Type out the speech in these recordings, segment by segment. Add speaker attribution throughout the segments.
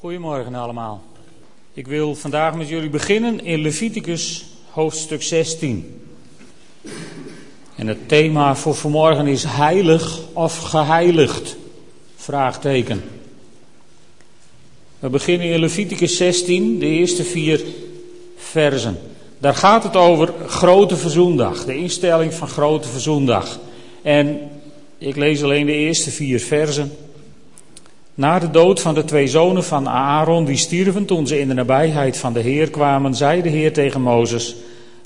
Speaker 1: Goedemorgen allemaal. Ik wil vandaag met jullie beginnen in Leviticus hoofdstuk 16. En het thema voor vanmorgen is heilig of geheiligd? Vraagteken. We beginnen in Leviticus 16, de eerste vier versen. Daar gaat het over Grote Verzoendag, de instelling van Grote Verzoendag. En ik lees alleen de eerste vier versen. Na de dood van de twee zonen van Aaron, die stierven toen ze in de nabijheid van de Heer kwamen, zei de Heer tegen Mozes: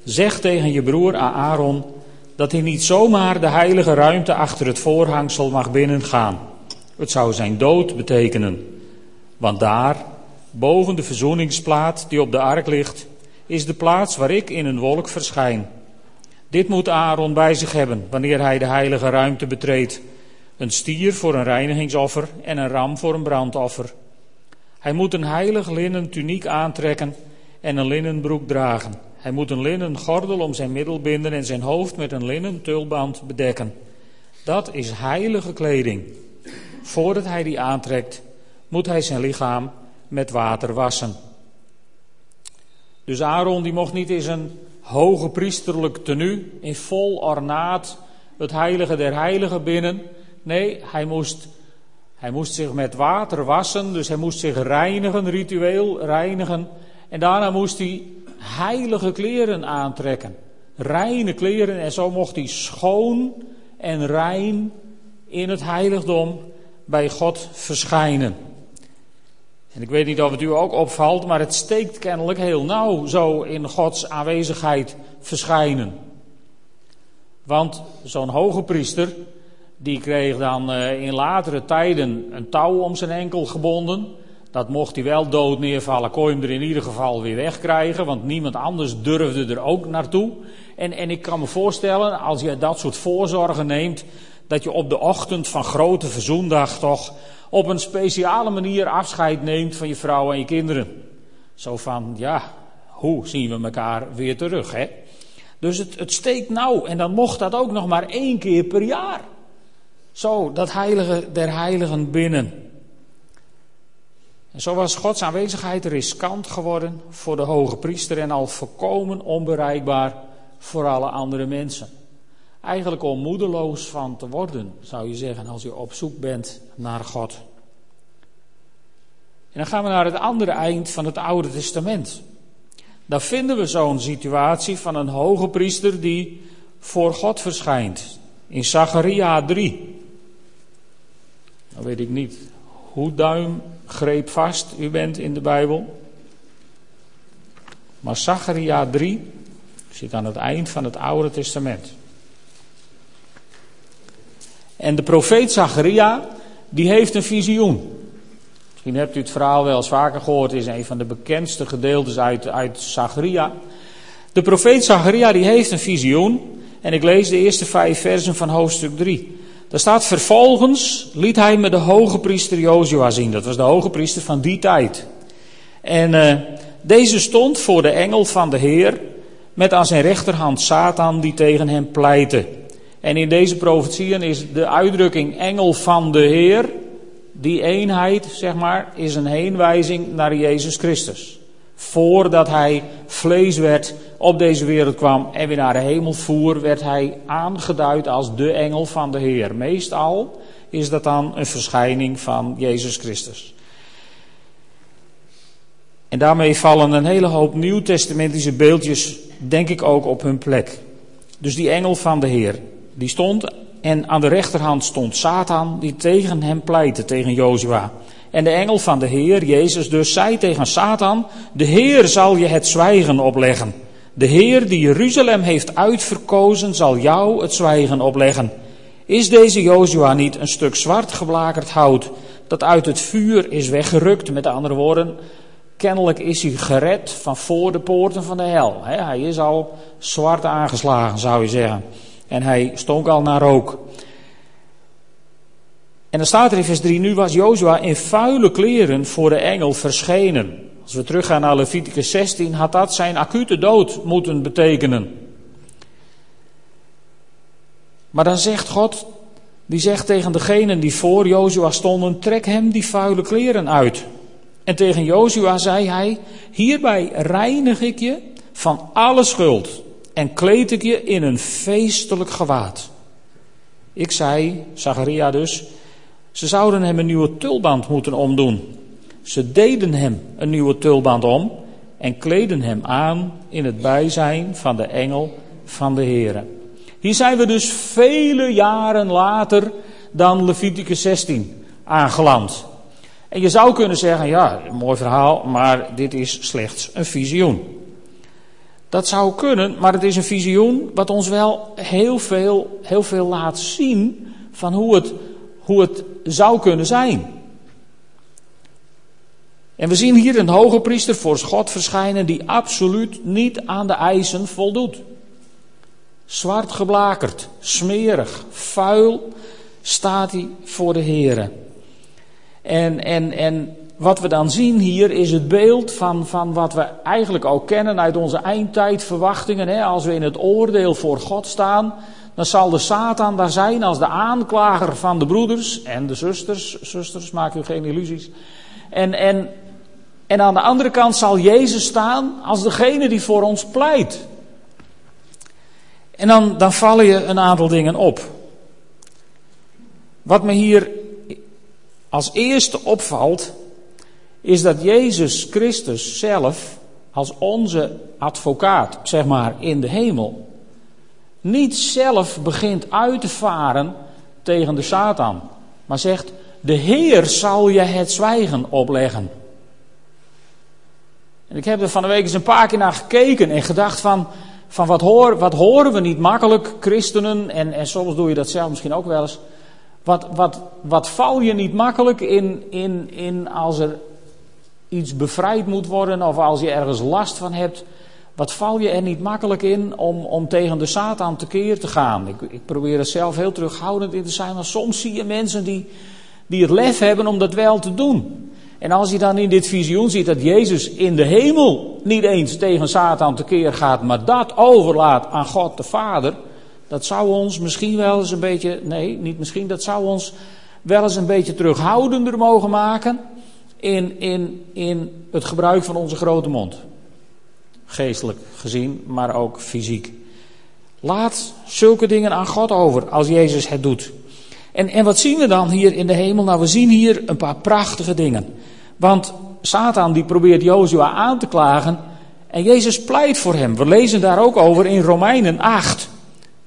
Speaker 1: Zeg tegen je broer Aaron dat hij niet zomaar de heilige ruimte achter het voorhangsel mag binnengaan. Het zou zijn dood betekenen. Want daar, boven de verzoeningsplaat die op de ark ligt, is de plaats waar ik in een wolk verschijn. Dit moet Aaron bij zich hebben wanneer hij de heilige ruimte betreedt. Een stier voor een reinigingsoffer en een ram voor een brandoffer. Hij moet een heilig linnen tuniek aantrekken en een linnen broek dragen. Hij moet een linnen gordel om zijn middel binden en zijn hoofd met een linnen tulband bedekken. Dat is heilige kleding. Voordat hij die aantrekt, moet hij zijn lichaam met water wassen. Dus Aaron die mocht niet in zijn hoge priesterlijk tenue, in vol ornaat, het heilige der heiligen binnen. Nee, hij moest, hij moest zich met water wassen, dus hij moest zich reinigen, ritueel reinigen. En daarna moest hij heilige kleren aantrekken. Reine kleren en zo mocht hij schoon en rein in het heiligdom bij God verschijnen. En ik weet niet of het u ook opvalt, maar het steekt kennelijk heel nauw zo in Gods aanwezigheid verschijnen. Want zo'n hoge priester, die kreeg dan eh, in latere tijden een touw om zijn enkel gebonden. Dat mocht hij wel dood neervallen, kon je hem er in ieder geval weer wegkrijgen, want niemand anders durfde er ook naartoe. En, en ik kan me voorstellen, als je dat soort voorzorgen neemt, dat je op de ochtend van grote verzoendag toch op een speciale manier afscheid neemt van je vrouw en je kinderen. Zo van, ja, hoe zien we elkaar weer terug, hè? Dus het, het steekt nauw en dan mocht dat ook nog maar één keer per jaar. Zo, dat heilige der heiligen binnen. En zo was Gods aanwezigheid riskant geworden voor de hoge priester en al volkomen onbereikbaar voor alle andere mensen. Eigenlijk om moedeloos van te worden, zou je zeggen, als je op zoek bent naar God. En dan gaan we naar het andere eind van het Oude Testament. Daar vinden we zo'n situatie van een hoge priester die voor God verschijnt. In Zacharia 3. Dan weet ik niet hoe duimgreep vast u bent in de Bijbel. Maar Zacharia 3 zit aan het eind van het Oude Testament. En de profeet Zacharia, die heeft een visioen. Misschien hebt u het verhaal wel eens vaker gehoord. Het is een van de bekendste gedeeltes uit, uit Zacharia. De profeet Zacharia die heeft een visioen. En ik lees de eerste vijf versen van hoofdstuk 3. Daar staat vervolgens liet hij me de hoge priester Jozua zien. Dat was de hoge priester van die tijd. En uh, deze stond voor de engel van de Heer met aan zijn rechterhand Satan die tegen hem pleitte. En in deze profetieën is de uitdrukking engel van de Heer, die eenheid, zeg maar, is een heenwijzing naar Jezus Christus. Voordat hij vlees werd, op deze wereld kwam en weer naar de hemel voer, werd hij aangeduid als de engel van de Heer. Meestal is dat dan een verschijning van Jezus Christus. En daarmee vallen een hele hoop nieuwtestamentische beeldjes, denk ik, ook op hun plek. Dus die engel van de Heer, die stond en aan de rechterhand stond Satan, die tegen hem pleitte, tegen Jozua. En de engel van de Heer, Jezus dus, zei tegen Satan, de Heer zal je het zwijgen opleggen. De Heer die Jeruzalem heeft uitverkozen, zal jou het zwijgen opleggen. Is deze Jozua niet een stuk zwart geblakerd hout, dat uit het vuur is weggerukt? Met andere woorden, kennelijk is hij gered van voor de poorten van de hel. Hij is al zwart aangeslagen, zou je zeggen. En hij stonk al naar rook. En dan staat er in vers 3, nu was Jozua in vuile kleren voor de engel verschenen. Als we teruggaan naar Leviticus 16, had dat zijn acute dood moeten betekenen. Maar dan zegt God, die zegt tegen degenen die voor Jozua stonden, trek hem die vuile kleren uit. En tegen Jozua zei hij: Hierbij reinig ik je van alle schuld en kleed ik je in een feestelijk gewaad. Ik zei, Zacharia dus, ze zouden hem een nieuwe tulband moeten omdoen. Ze deden hem een nieuwe tulband om en kleden hem aan in het bijzijn van de engel van de Heere. Hier zijn we dus vele jaren later dan Leviticus 16 aangeland. En je zou kunnen zeggen, ja, mooi verhaal, maar dit is slechts een visioen. Dat zou kunnen, maar het is een visioen wat ons wel heel veel, heel veel laat zien van hoe het, hoe het zou kunnen zijn. En we zien hier een hoge priester voor God verschijnen die absoluut niet aan de eisen voldoet. Zwart geblakerd, smerig, vuil staat hij voor de Here. En, en, en wat we dan zien hier is het beeld van, van wat we eigenlijk ook kennen uit onze eindtijdverwachtingen. Hè? Als we in het oordeel voor God staan, dan zal de Satan daar zijn als de aanklager van de broeders en de zusters. Zusters, maak u geen illusies. En, en, en aan de andere kant zal Jezus staan als degene die voor ons pleit. En dan, dan vallen je een aantal dingen op. Wat me hier als eerste opvalt, is dat Jezus Christus zelf als onze advocaat, zeg maar, in de hemel, niet zelf begint uit te varen tegen de Satan, maar zegt, de Heer zal je het zwijgen opleggen. En ik heb er van de week eens een paar keer naar gekeken en gedacht van, van wat, hoor, wat horen we niet makkelijk, christenen, en, en soms doe je dat zelf misschien ook wel eens. Wat, wat, wat val je niet makkelijk in, in, in als er iets bevrijd moet worden of als je ergens last van hebt, wat val je er niet makkelijk in om, om tegen de Satan tekeer te gaan? Ik, ik probeer er zelf heel terughoudend in te zijn, maar soms zie je mensen die, die het lef hebben om dat wel te doen. En als je dan in dit visioen ziet dat Jezus in de hemel niet eens tegen Satan tekeer gaat, maar dat overlaat aan God de Vader, dat zou ons misschien wel eens een beetje, nee, niet misschien, dat zou ons wel eens een beetje terughoudender mogen maken in, in, in het gebruik van onze grote mond. Geestelijk gezien, maar ook fysiek. Laat zulke dingen aan God over als Jezus het doet. En, en wat zien we dan hier in de hemel? Nou, we zien hier een paar prachtige dingen. Want Satan die probeert Jozua aan te klagen en Jezus pleit voor hem. We lezen daar ook over in Romeinen 8,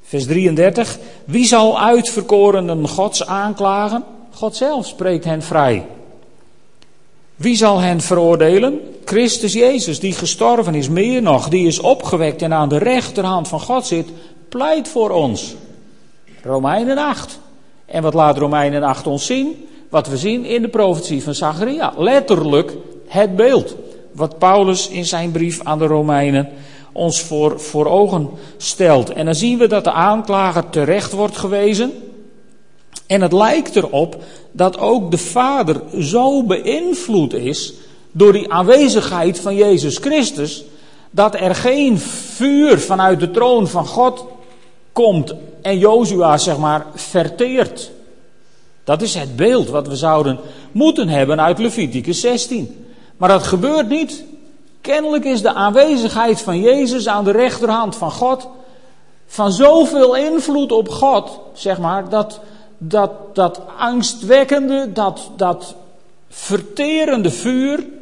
Speaker 1: vers 33. Wie zal uitverkorenen Gods aanklagen? God zelf spreekt hen vrij. Wie zal hen veroordelen? Christus Jezus, die gestorven is, meer nog, die is opgewekt en aan de rechterhand van God zit, pleit voor ons. Romeinen 8. En wat laat Romeinen 8 ons zien? Wat we zien in de profetie van Zacharia. Letterlijk het beeld. Wat Paulus in zijn brief aan de Romeinen ons voor, voor ogen stelt. En dan zien we dat de aanklager terecht wordt gewezen. En het lijkt erop dat ook de Vader zo beïnvloed is door die aanwezigheid van Jezus Christus, dat er geen vuur vanuit de troon van God komt en Jozua zeg maar verteert. Dat is het beeld wat we zouden moeten hebben uit Leviticus 16. Maar dat gebeurt niet. Kennelijk is de aanwezigheid van Jezus aan de rechterhand van God van zoveel invloed op God, zeg maar, dat, dat, dat angstwekkende, dat, dat verterende vuur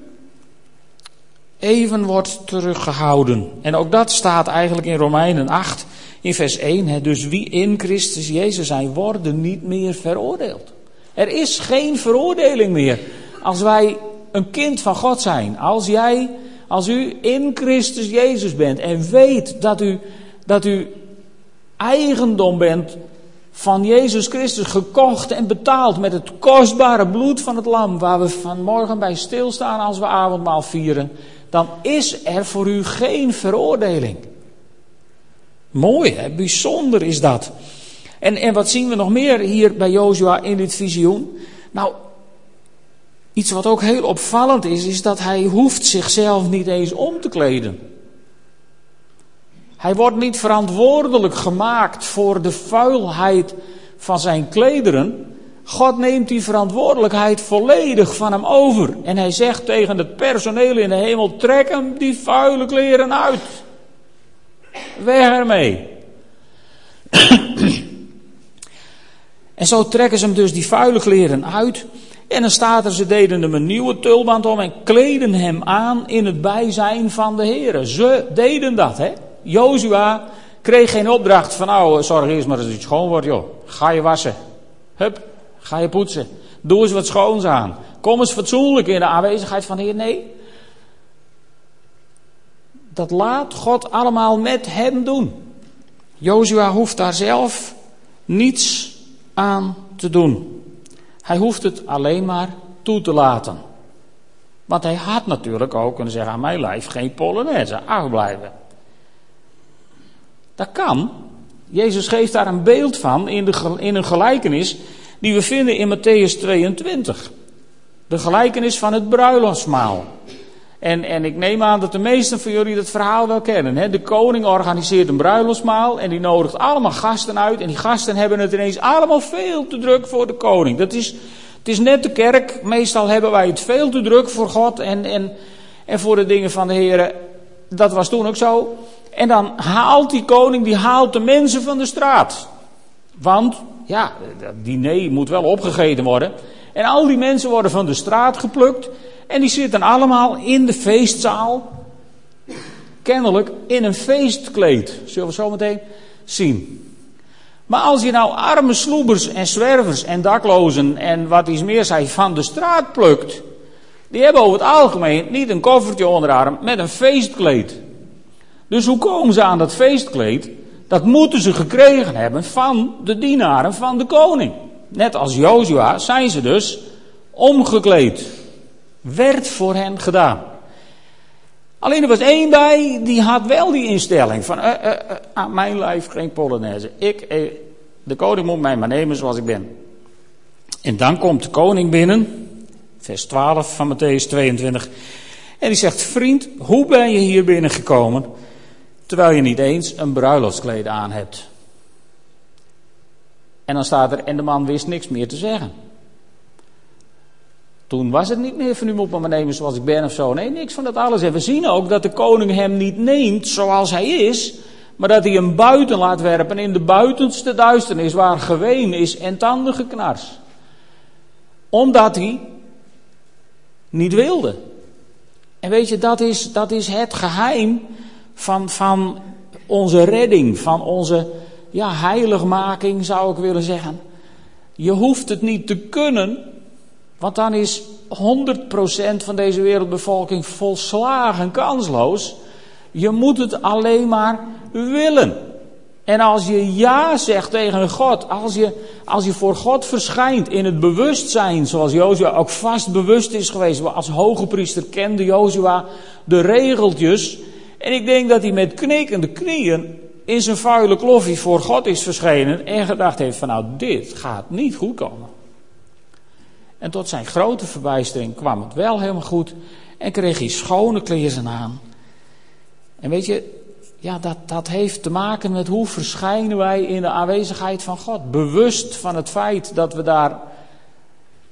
Speaker 1: even wordt teruggehouden. En ook dat staat eigenlijk in Romeinen 8 in vers 1. Dus wie in Christus Jezus zijn, worden niet meer veroordeeld. Er is geen veroordeling meer als wij een kind van God zijn. Als jij, als u in Christus Jezus bent en weet dat u, dat u eigendom bent van Jezus Christus gekocht en betaald met het kostbare bloed van het lam, waar we vanmorgen bij stilstaan als we avondmaal vieren, dan is er voor u geen veroordeling. Mooi, hè? bijzonder is dat. En, en wat zien we nog meer hier bij Jozua in dit visioen? Nou, iets wat ook heel opvallend is, is dat hij hoeft zichzelf niet eens om te kleden. Hij wordt niet verantwoordelijk gemaakt voor de vuilheid van zijn klederen, God neemt die verantwoordelijkheid volledig van hem over. En hij zegt tegen het personeel in de hemel: trek hem die vuile kleren uit. Weg ermee. en zo trekken ze hem dus die vuile kleren uit. En dan staat er, ze deden hem een nieuwe tulband om en kleden hem aan in het bijzijn van de Heer. Ze deden dat, hè. Jozua kreeg geen opdracht van, nou, zorg eerst maar dat het schoon wordt, joh. Ga je wassen. Hup, ga je poetsen. Doe eens wat schoons aan. Kom eens fatsoenlijk in de aanwezigheid van de Heer. Nee. Dat laat God allemaal met hem doen. Jozua hoeft daar zelf niets aan te doen. Hij hoeft het alleen maar toe te laten. Want hij had natuurlijk ook kunnen zeggen aan mijn lijf geen polonaise, afblijven. Dat kan. Jezus geeft daar een beeld van in, de, in een gelijkenis die we vinden in Matthäus 22. De gelijkenis van het bruiloftsmaal. En, en ik neem aan dat de meesten van jullie dat verhaal wel kennen. Hè? De koning organiseert een bruiloftsmaal en die nodigt allemaal gasten uit. En die gasten hebben het ineens allemaal veel te druk voor de koning. Dat is, het is net de kerk. Meestal hebben wij het veel te druk voor God en, en, en voor de dingen van de Heer. Dat was toen ook zo. En dan haalt die koning, die haalt de mensen van de straat. Want, ja, dat diner moet wel opgegeten worden. En al die mensen worden van de straat geplukt. En die zitten allemaal in de feestzaal. Kennelijk in een feestkleed. Zullen we zo meteen zien. Maar als je nou arme sloebers en zwervers en daklozen en wat iets meer zei van de straat plukt. Die hebben over het algemeen niet een koffertje onderarm met een feestkleed. Dus hoe komen ze aan dat feestkleed? Dat moeten ze gekregen hebben van de dienaren van de koning. Net als Jozua zijn ze dus omgekleed. Werd voor hen gedaan. Alleen er was één bij, die had wel die instelling van, uh, uh, uh, aan mijn lijf geen Polonaise. Ik, de koning moet mij maar nemen zoals ik ben. En dan komt de koning binnen, vers 12 van Matthäus 22. En die zegt, vriend, hoe ben je hier binnengekomen, terwijl je niet eens een bruiloftskleed aan hebt? En dan staat er, en de man wist niks meer te zeggen. Toen was het niet meer van u me maar nemen zoals ik ben of zo. Nee, niks van dat alles. En we zien ook dat de koning hem niet neemt zoals hij is, maar dat hij hem buiten laat werpen in de buitenste duisternis waar geween is en tandengeknars. Omdat hij niet wilde. En weet je, dat is, dat is het geheim van, van onze redding, van onze ja, heiligmaking zou ik willen zeggen. Je hoeft het niet te kunnen, want dan is 100% van deze wereldbevolking volslagen kansloos. Je moet het alleen maar willen. En als je ja zegt tegen God, als je, als je voor God verschijnt in het bewustzijn, zoals Jozua ook vast bewust is geweest, als hoge priester kende Jozua de regeltjes. En ik denk dat hij met knikkende knieën in zijn vuile kloffie voor God is verschenen en gedacht heeft van nou dit gaat niet goed komen. En tot zijn grote verbijstering kwam het wel helemaal goed en kreeg hij schone kleren aan. En weet je, ja, dat, dat heeft te maken met hoe verschijnen wij in de aanwezigheid van God. Bewust van het feit dat we daar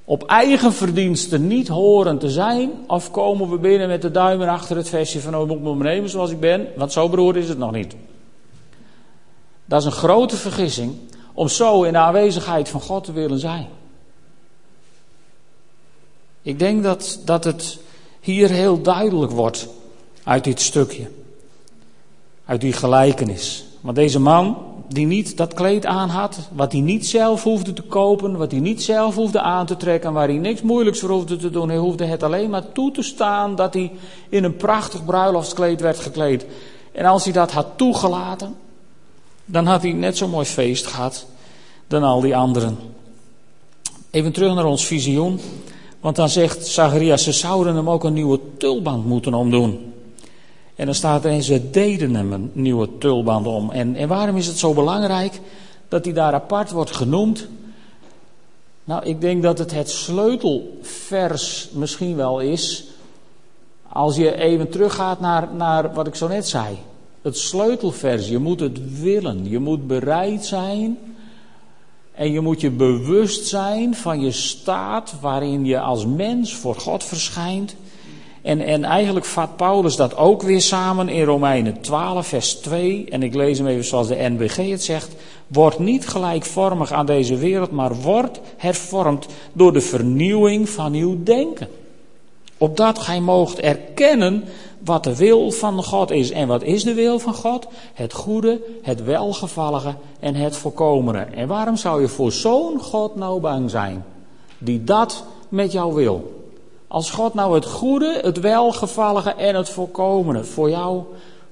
Speaker 1: op eigen verdiensten niet horen te zijn. Of komen we binnen met de duimen achter het vestje van oh, ik me nemen zoals ik ben. Want zo beroerd is het nog niet. Dat is een grote vergissing om zo in de aanwezigheid van God te willen zijn. Ik denk dat, dat het hier heel duidelijk wordt uit dit stukje. Uit die gelijkenis. Want deze man, die niet dat kleed aan had, wat hij niet zelf hoefde te kopen, wat hij niet zelf hoefde aan te trekken, waar hij niks moeilijks voor hoefde te doen, hij hoefde het alleen maar toe te staan dat hij in een prachtig bruiloftskleed werd gekleed. En als hij dat had toegelaten, dan had hij net zo'n mooi feest gehad dan al die anderen. Even terug naar ons visioen. Want dan zegt Zacharias, ze zouden hem ook een nieuwe tulband moeten omdoen. En dan staat er, en ze deden hem een nieuwe tulband om. En, en waarom is het zo belangrijk dat hij daar apart wordt genoemd? Nou, ik denk dat het het sleutelvers misschien wel is. Als je even teruggaat naar, naar wat ik zo net zei. Het sleutelvers, je moet het willen. Je moet bereid zijn En je moet je bewust zijn van je staat waarin je als mens voor God verschijnt. En, en eigenlijk vat Paulus dat ook weer samen in Romeinen 12, vers 2. En ik lees hem even zoals de NBG het zegt. Word niet gelijkvormig aan deze wereld, maar word hervormd door de vernieuwing van uw denken. Opdat gij moogt erkennen wat de wil van God is. En wat is de wil van God? Het goede, het welgevallige en het voorkomende. En waarom zou je voor zo'n God nou bang zijn? Die dat met jou wil. Als God nou het goede, het welgevallige en het voorkomende voor jou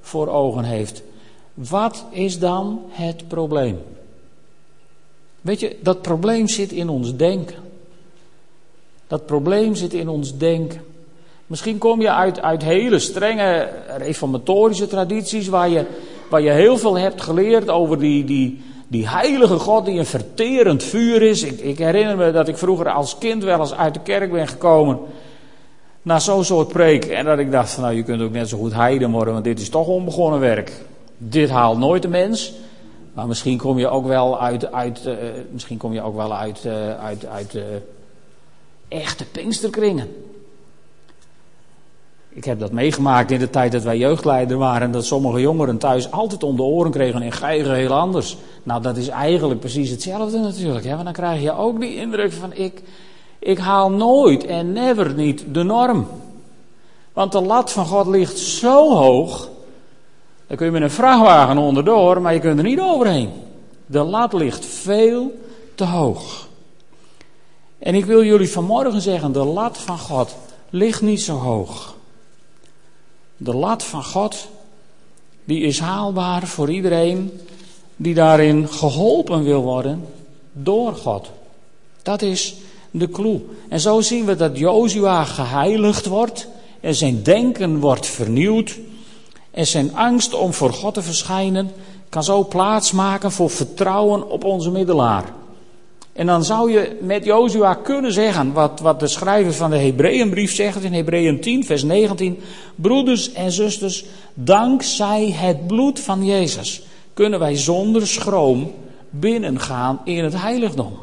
Speaker 1: voor ogen heeft. Wat is dan het probleem? Weet je, dat probleem zit in ons denken. Dat probleem zit in ons denken. Misschien kom je uit, uit hele strenge reformatorische tradities waar je, waar je heel veel hebt geleerd over die, die, die heilige God die een verterend vuur is. Ik, ik herinner me dat ik vroeger als kind wel eens uit de kerk ben gekomen naar zo'n soort preek. En dat ik dacht, van, nou je kunt ook net zo goed heiden worden, want dit is toch onbegonnen werk. Dit haalt nooit de mens. Maar misschien kom je ook wel uit, uit, uh, misschien kom je ook wel uit, uh, uit, uit uh, echte pinksterkringen. Ik heb dat meegemaakt in de tijd dat wij jeugdleider waren. Dat sommige jongeren thuis altijd om de oren kregen en geigen heel anders. Nou, dat is eigenlijk precies hetzelfde natuurlijk. Hè? Want dan krijg je ook die indruk van ik, ik haal nooit en never niet de norm. Want de lat van God ligt zo hoog. Dan kun je met een vrachtwagen onderdoor, maar je kunt er niet overheen. De lat ligt veel te hoog. En ik wil jullie vanmorgen zeggen: de lat van God ligt niet zo hoog. De lat van God, die is haalbaar voor iedereen die daarin geholpen wil worden door God. Dat is de clue. En zo zien we dat Jozua geheiligd wordt en zijn denken wordt vernieuwd en zijn angst om voor God te verschijnen kan zo plaatsmaken voor vertrouwen op onze middelaar. En dan zou je met Jozua kunnen zeggen, wat, wat de schrijver van de Hebreeënbrief zegt in Hebreeën 10, vers 19. Broeders en zusters, dankzij het bloed van Jezus kunnen wij zonder schroom binnengaan in het heiligdom.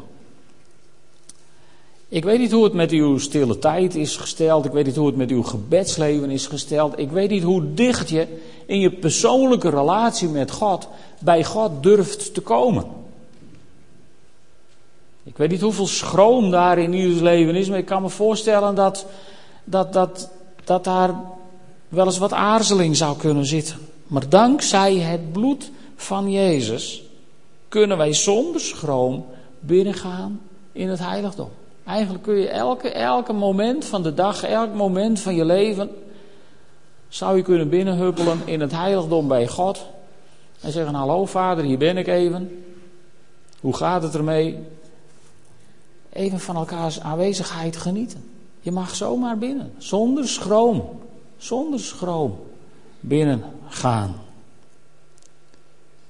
Speaker 1: Ik weet niet hoe het met uw stille tijd is gesteld. Ik weet niet hoe het met uw gebedsleven is gesteld. Ik weet niet hoe dicht je in je persoonlijke relatie met God bij God durft te komen. Ik weet niet hoeveel schroom daar in ieders leven is, maar ik kan me voorstellen dat, dat, dat, dat daar wel eens wat aarzeling zou kunnen zitten. Maar dankzij het bloed van Jezus kunnen wij zonder schroom binnengaan in het heiligdom. Eigenlijk kun je elke, elke moment van de dag, elk moment van je leven, zou je kunnen binnenhuppelen in het heiligdom bij God. En zeggen, hallo vader, hier ben ik even. Hoe gaat het ermee? Even van elkaars aanwezigheid genieten. Je mag zomaar binnen, zonder schroom, zonder schroom binnen gaan.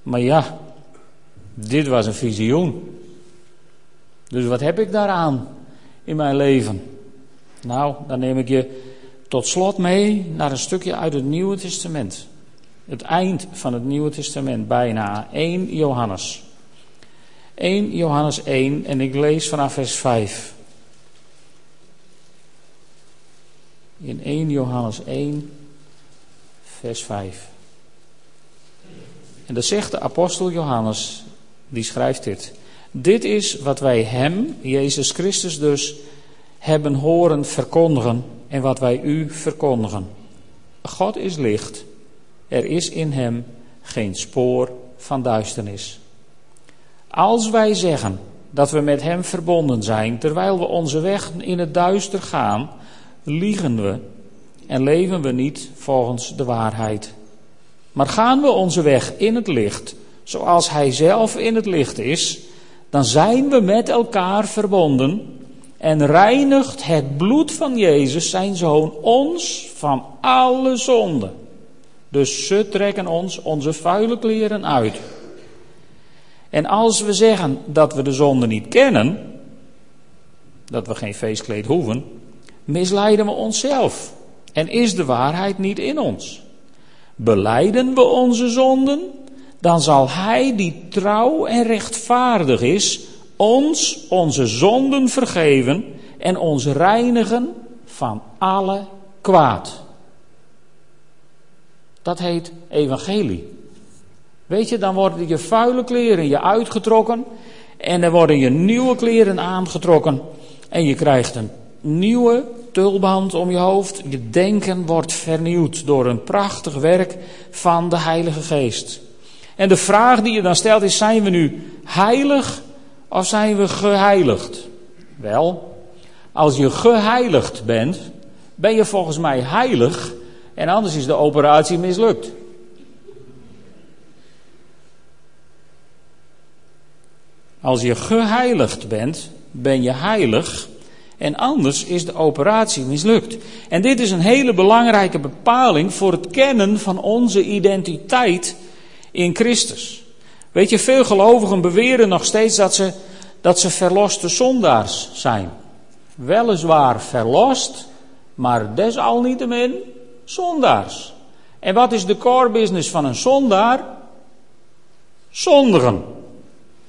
Speaker 1: Maar ja, dit was een visioen. Dus wat heb ik daaraan? In mijn leven? Nou, dan neem ik je tot slot mee naar een stukje uit het Nieuwe Testament. Het eind van het Nieuwe Testament, bijna 1 Johannes. 1 Johannes 1 en ik lees vanaf vers 5. In 1 Johannes 1, vers 5. En dan zegt de apostel Johannes, die schrijft dit. Dit is wat wij Hem, Jezus Christus dus, hebben horen verkondigen en wat wij u verkondigen. God is licht, er is in Hem geen spoor van duisternis. Als wij zeggen dat we met Hem verbonden zijn, terwijl we onze weg in het duister gaan, liegen we en leven we niet volgens de waarheid. Maar gaan we onze weg in het licht, zoals Hij zelf in het licht is, dan zijn we met elkaar verbonden en reinigt het bloed van Jezus, zijn zoon, ons van alle zonden. Dus ze trekken ons onze vuile kleren uit. En als we zeggen dat we de zonde niet kennen, dat we geen feestkleed hoeven, misleiden we onszelf en is de waarheid niet in ons. Beleiden we onze zonden, dan zal Hij die trouw en rechtvaardig is, ons onze zonden vergeven en ons reinigen van alle kwaad. Dat heet evangelie. Weet je, dan worden je vuile kleren je uitgetrokken en er worden je nieuwe kleren aangetrokken en je krijgt een nieuwe tulband om je hoofd. Je denken wordt vernieuwd door een prachtig werk van de Heilige Geest. En de vraag die je dan stelt is: zijn we nu heilig of zijn we geheiligd? Wel, als je geheiligd bent, ben je volgens mij heilig en anders is de operatie mislukt. Als je geheiligd bent, ben je heilig en anders is de operatie mislukt. En dit is een hele belangrijke bepaling voor het kennen van onze identiteit in Christus. Weet je, veel gelovigen beweren nog steeds dat ze, dat ze verloste zondaars zijn. Weliswaar verlost, maar desalniettemin zondaars. En wat is de core business van een zondaar? Zondigen.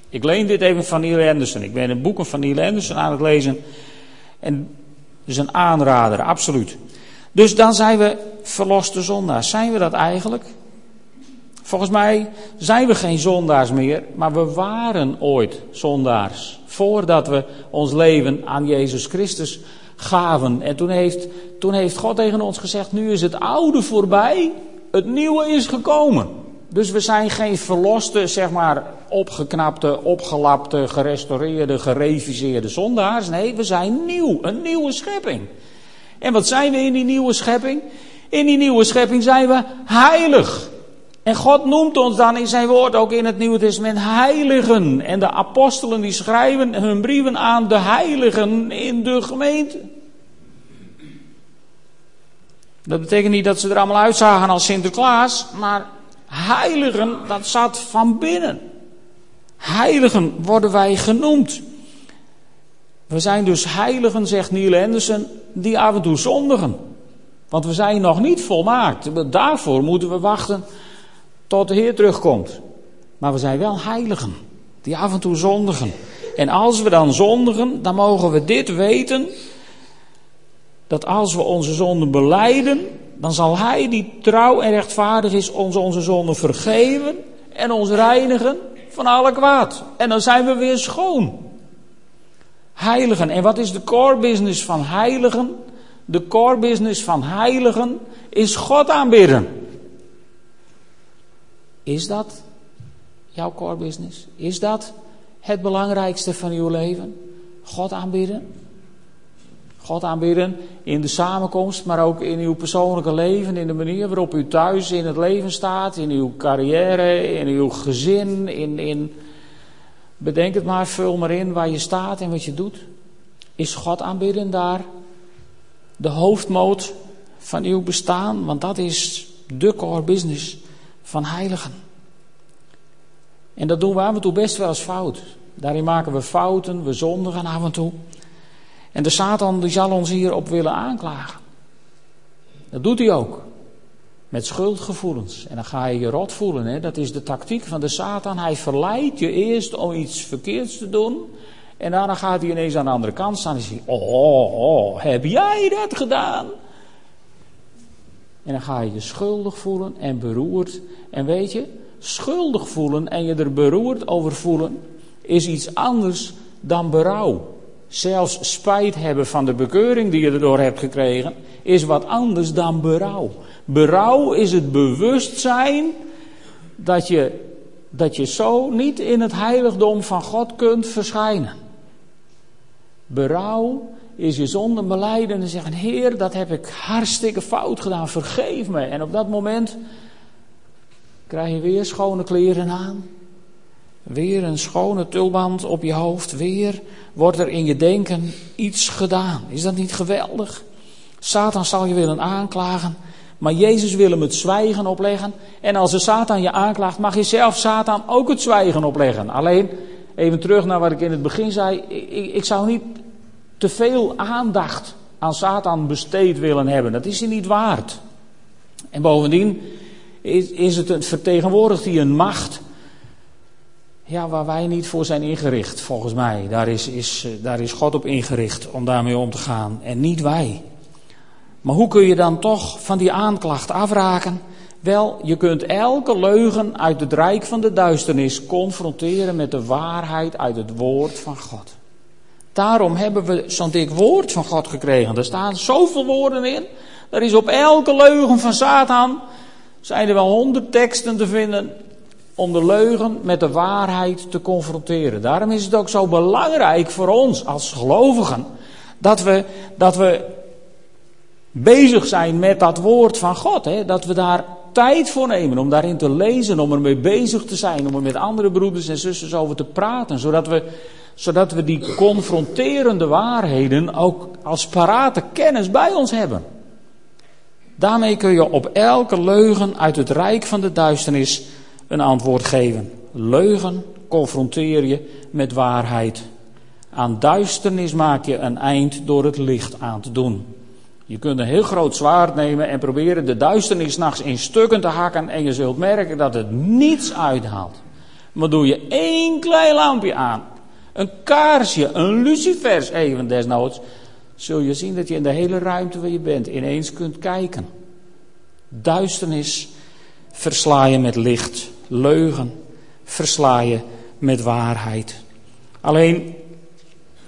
Speaker 1: Ik leen dit even van Neil Anderson. Ik ben een boek van Neil Anderson aan het lezen. En is een aanrader, absoluut. Dus dan zijn we verloste zondaars. Zijn we dat eigenlijk? Volgens mij zijn we geen zondaars meer, maar we waren ooit zondaars. Voordat we ons leven aan Jezus Christus gaven. En toen heeft, toen heeft God tegen ons gezegd: Nu is het oude voorbij, het nieuwe is gekomen. Dus we zijn geen verloste, zeg maar, opgeknapte, opgelapte, gerestaureerde, gereviseerde zondaars. Nee, we zijn nieuw, een nieuwe schepping. En wat zijn we in die nieuwe schepping? In die nieuwe schepping zijn we heilig. En God noemt ons dan in zijn woord ook in het Nieuwe Testament heiligen. En de apostelen die schrijven hun brieven aan de heiligen in de gemeente. Dat betekent niet dat ze er allemaal uitzagen als Sinterklaas, maar heiligen, dat zat van binnen. Heiligen worden wij genoemd. We zijn dus heiligen, zegt Neil Anderson, die af en toe zondigen. Want we zijn nog niet volmaakt. Daarvoor moeten we wachten tot de Heer terugkomt. Maar we zijn wel heiligen, die af en toe zondigen. En als we dan zondigen, dan mogen we dit weten: dat als we onze zonden beleiden, dan zal Hij die trouw en rechtvaardig is ons onze zonden vergeven en ons reinigen van alle kwaad. En dan zijn we weer schoon. Heiligen. En wat is de core business van heiligen? De core business van heiligen is God aanbidden. Is dat jouw core business? Is dat het belangrijkste van uw leven? God aanbidden? God aanbidden in de samenkomst, maar ook in uw persoonlijke leven, in de manier waarop u thuis in het leven staat, in uw carrière, in uw gezin, in, in bedenk het maar, vul maar in waar je staat en wat je doet. Is God aanbidden daar de hoofdmoot van uw bestaan? Want dat is de core business van heiligen. En dat doen we af en toe best wel eens fout. Daarin maken we fouten, we zondigen af en toe. En de Satan die zal ons hierop willen aanklagen. Dat doet hij ook. Met schuldgevoelens. En dan ga je je rot voelen. Hè? Dat is de tactiek van de Satan. Hij verleidt je eerst om iets verkeerds te doen. En daarna gaat hij ineens aan de andere kant staan en zegt: oh, oh, oh, heb jij dat gedaan? En dan ga je je schuldig voelen en beroerd. En weet je, schuldig voelen en je er beroerd over voelen is iets anders dan berouw. Zelfs spijt hebben van de bekeuring die je erdoor hebt gekregen is wat anders dan berouw. Berouw is het bewustzijn dat je, dat je zo niet in het heiligdom van God kunt verschijnen. Berouw is je zonde beleiden en zeggen: Heer, dat heb ik hartstikke fout gedaan, vergeef me. En op dat moment krijg je weer schone kleren aan. Weer een schone tulband op je hoofd. Weer wordt er in je denken iets gedaan. Is dat niet geweldig? Satan zal je willen aanklagen. Maar Jezus wil hem het zwijgen opleggen. En als de Satan je aanklaagt, mag je zelf Satan ook het zwijgen opleggen. Alleen, even terug naar wat ik in het begin zei. Ik, ik zou niet te veel aandacht aan Satan besteed willen hebben. Dat is hij niet waard. En bovendien is, is het een, vertegenwoordigt hij een macht ja, waar wij niet voor zijn ingericht, volgens mij. Daar is, is, eh, daar is God op ingericht om daarmee om te gaan en niet wij. Maar hoe kun je dan toch van die aanklacht afraken? Wel, je kunt elke leugen uit het rijk van de duisternis confronteren met de waarheid uit het woord van God. Daarom hebben we zo'n dik woord van God gekregen. Er staan zoveel woorden in. Er is op elke leugen van Satan zijn er wel honderd teksten te vinden om de leugen met de waarheid te confronteren. Daarom is het ook zo belangrijk voor ons als gelovigen dat we, dat we bezig zijn met dat woord van God. Hè? Dat we daar tijd voor nemen om daarin te lezen, om ermee bezig te zijn, om er met andere broeders en zusters over te praten, zodat we, zodat we die confronterende waarheden ook als parate kennis bij ons hebben. Daarmee kun je op elke leugen uit het rijk van de duisternis een antwoord geven. Leugen confronteer je met waarheid. Aan duisternis maak je een eind door het licht aan te doen. Je kunt een heel groot zwaard nemen en proberen de duisternis nachts in stukken te hakken en je zult merken dat het niets uithaalt. Maar doe je één klein lampje aan, een kaarsje, een lucifers even desnoods, zul je zien dat je in de hele ruimte waar je bent ineens kunt kijken. Duisternis versla je met licht, leugen versla je met waarheid. Alleen,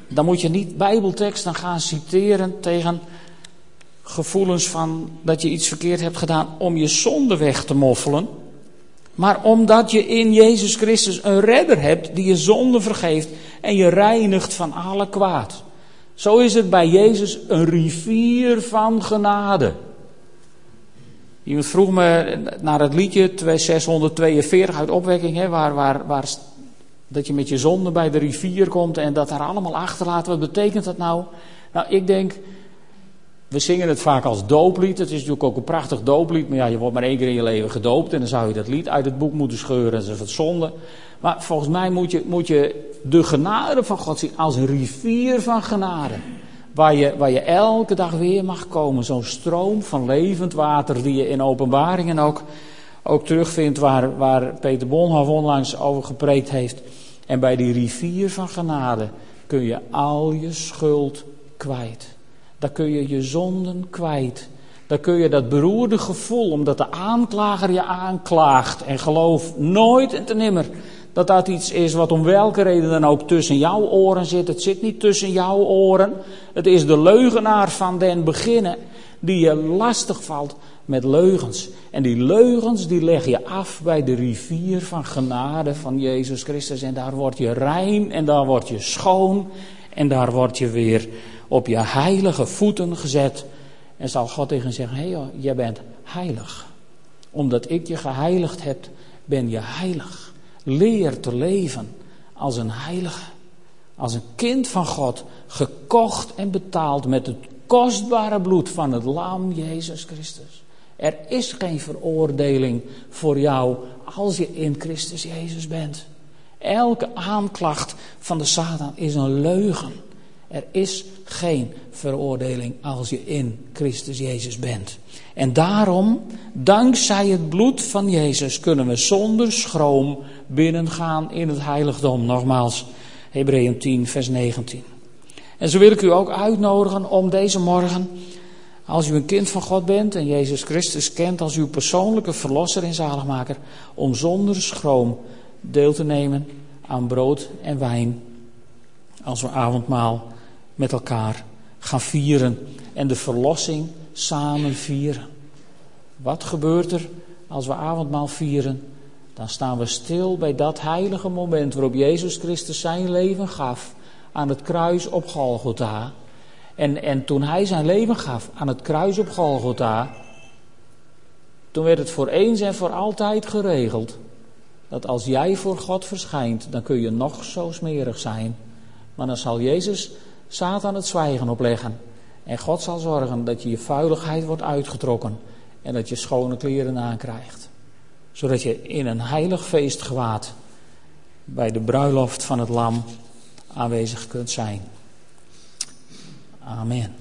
Speaker 1: dan moet je niet bijbelteksten gaan citeren tegen gevoelens van dat je iets verkeerd hebt gedaan om je zonde weg te moffelen. Maar omdat je in Jezus Christus een redder hebt die je zonde vergeeft en je reinigt van alle kwaad. Zo is het bij Jezus een rivier van genade. Iemand vroeg me naar het liedje 642 uit opwekking, hè, waar, waar, waar dat je met je zonde bij de rivier komt en dat daar allemaal achterlaat. Wat betekent dat nou? Nou, ik denk, we zingen het vaak als dooplied. Het is natuurlijk ook een prachtig dooplied. Maar ja, je wordt maar één keer in je leven gedoopt. En dan zou je dat lied uit het boek moeten scheuren. Dat is wat zonde. Maar volgens mij moet je, moet je de genade van God zien als een rivier van genade. Waar je, waar je elke dag weer mag komen. Zo'n stroom van levend water die je in openbaringen ook, ook terugvindt. Waar, waar Peter Bonhoff onlangs over gepreekt heeft. En bij die rivier van genade kun je al je schuld kwijt. Daar kun je je zonden kwijt. Daar kun je dat beroerde gevoel, omdat de aanklager je aanklaagt. En geloof nooit en ten nimmer dat dat iets is wat om welke reden dan ook tussen jouw oren zit. Het zit niet tussen jouw oren. Het is de leugenaar van den beginnen die je lastig valt met leugens. En die leugens die leg je af bij de rivier van genade van Jezus Christus. En daar word je rein en daar word je schoon. En daar word je weer op je heilige voeten gezet. En zal God tegen zeggen: Hé, hey jij bent heilig. Omdat ik je geheiligd heb, ben je heilig. Leer te leven als een heilige. Als een kind van God, gekocht en betaald met het kostbare bloed van het Lam Jezus Christus. Er is geen veroordeling voor jou als je in Christus Jezus bent. Elke aanklacht van de Satan is een leugen. Er is geen veroordeling als je in Christus Jezus bent. En daarom, dankzij het bloed van Jezus, kunnen we zonder schroom binnengaan in het heiligdom. Nogmaals, Hebreeën 10, vers 19. En zo wil ik u ook uitnodigen om deze morgen, als u een kind van God bent en Jezus Christus kent als uw persoonlijke verlosser en zaligmaker, om zonder schroom deel te nemen aan brood en wijn als we avondmaal met elkaar gaan vieren en de verlossing samen vieren. Wat gebeurt er als we avondmaal vieren? Dan staan we stil bij dat heilige moment waarop Jezus Christus zijn leven gaf aan het kruis op Golgotha. En, en toen hij zijn leven gaf aan het kruis op Golgotha, toen werd het voor eens en voor altijd geregeld dat als jij voor God verschijnt, dan kun je nog zo smerig zijn. Maar dan zal Jezus Satan het zwijgen opleggen. En God zal zorgen dat je je vuiligheid wordt uitgetrokken en dat je schone kleren aankrijgt. Zodat je in een heilig feestgewaad bij de bruiloft van het lam aanwezig kunt zijn. Amen.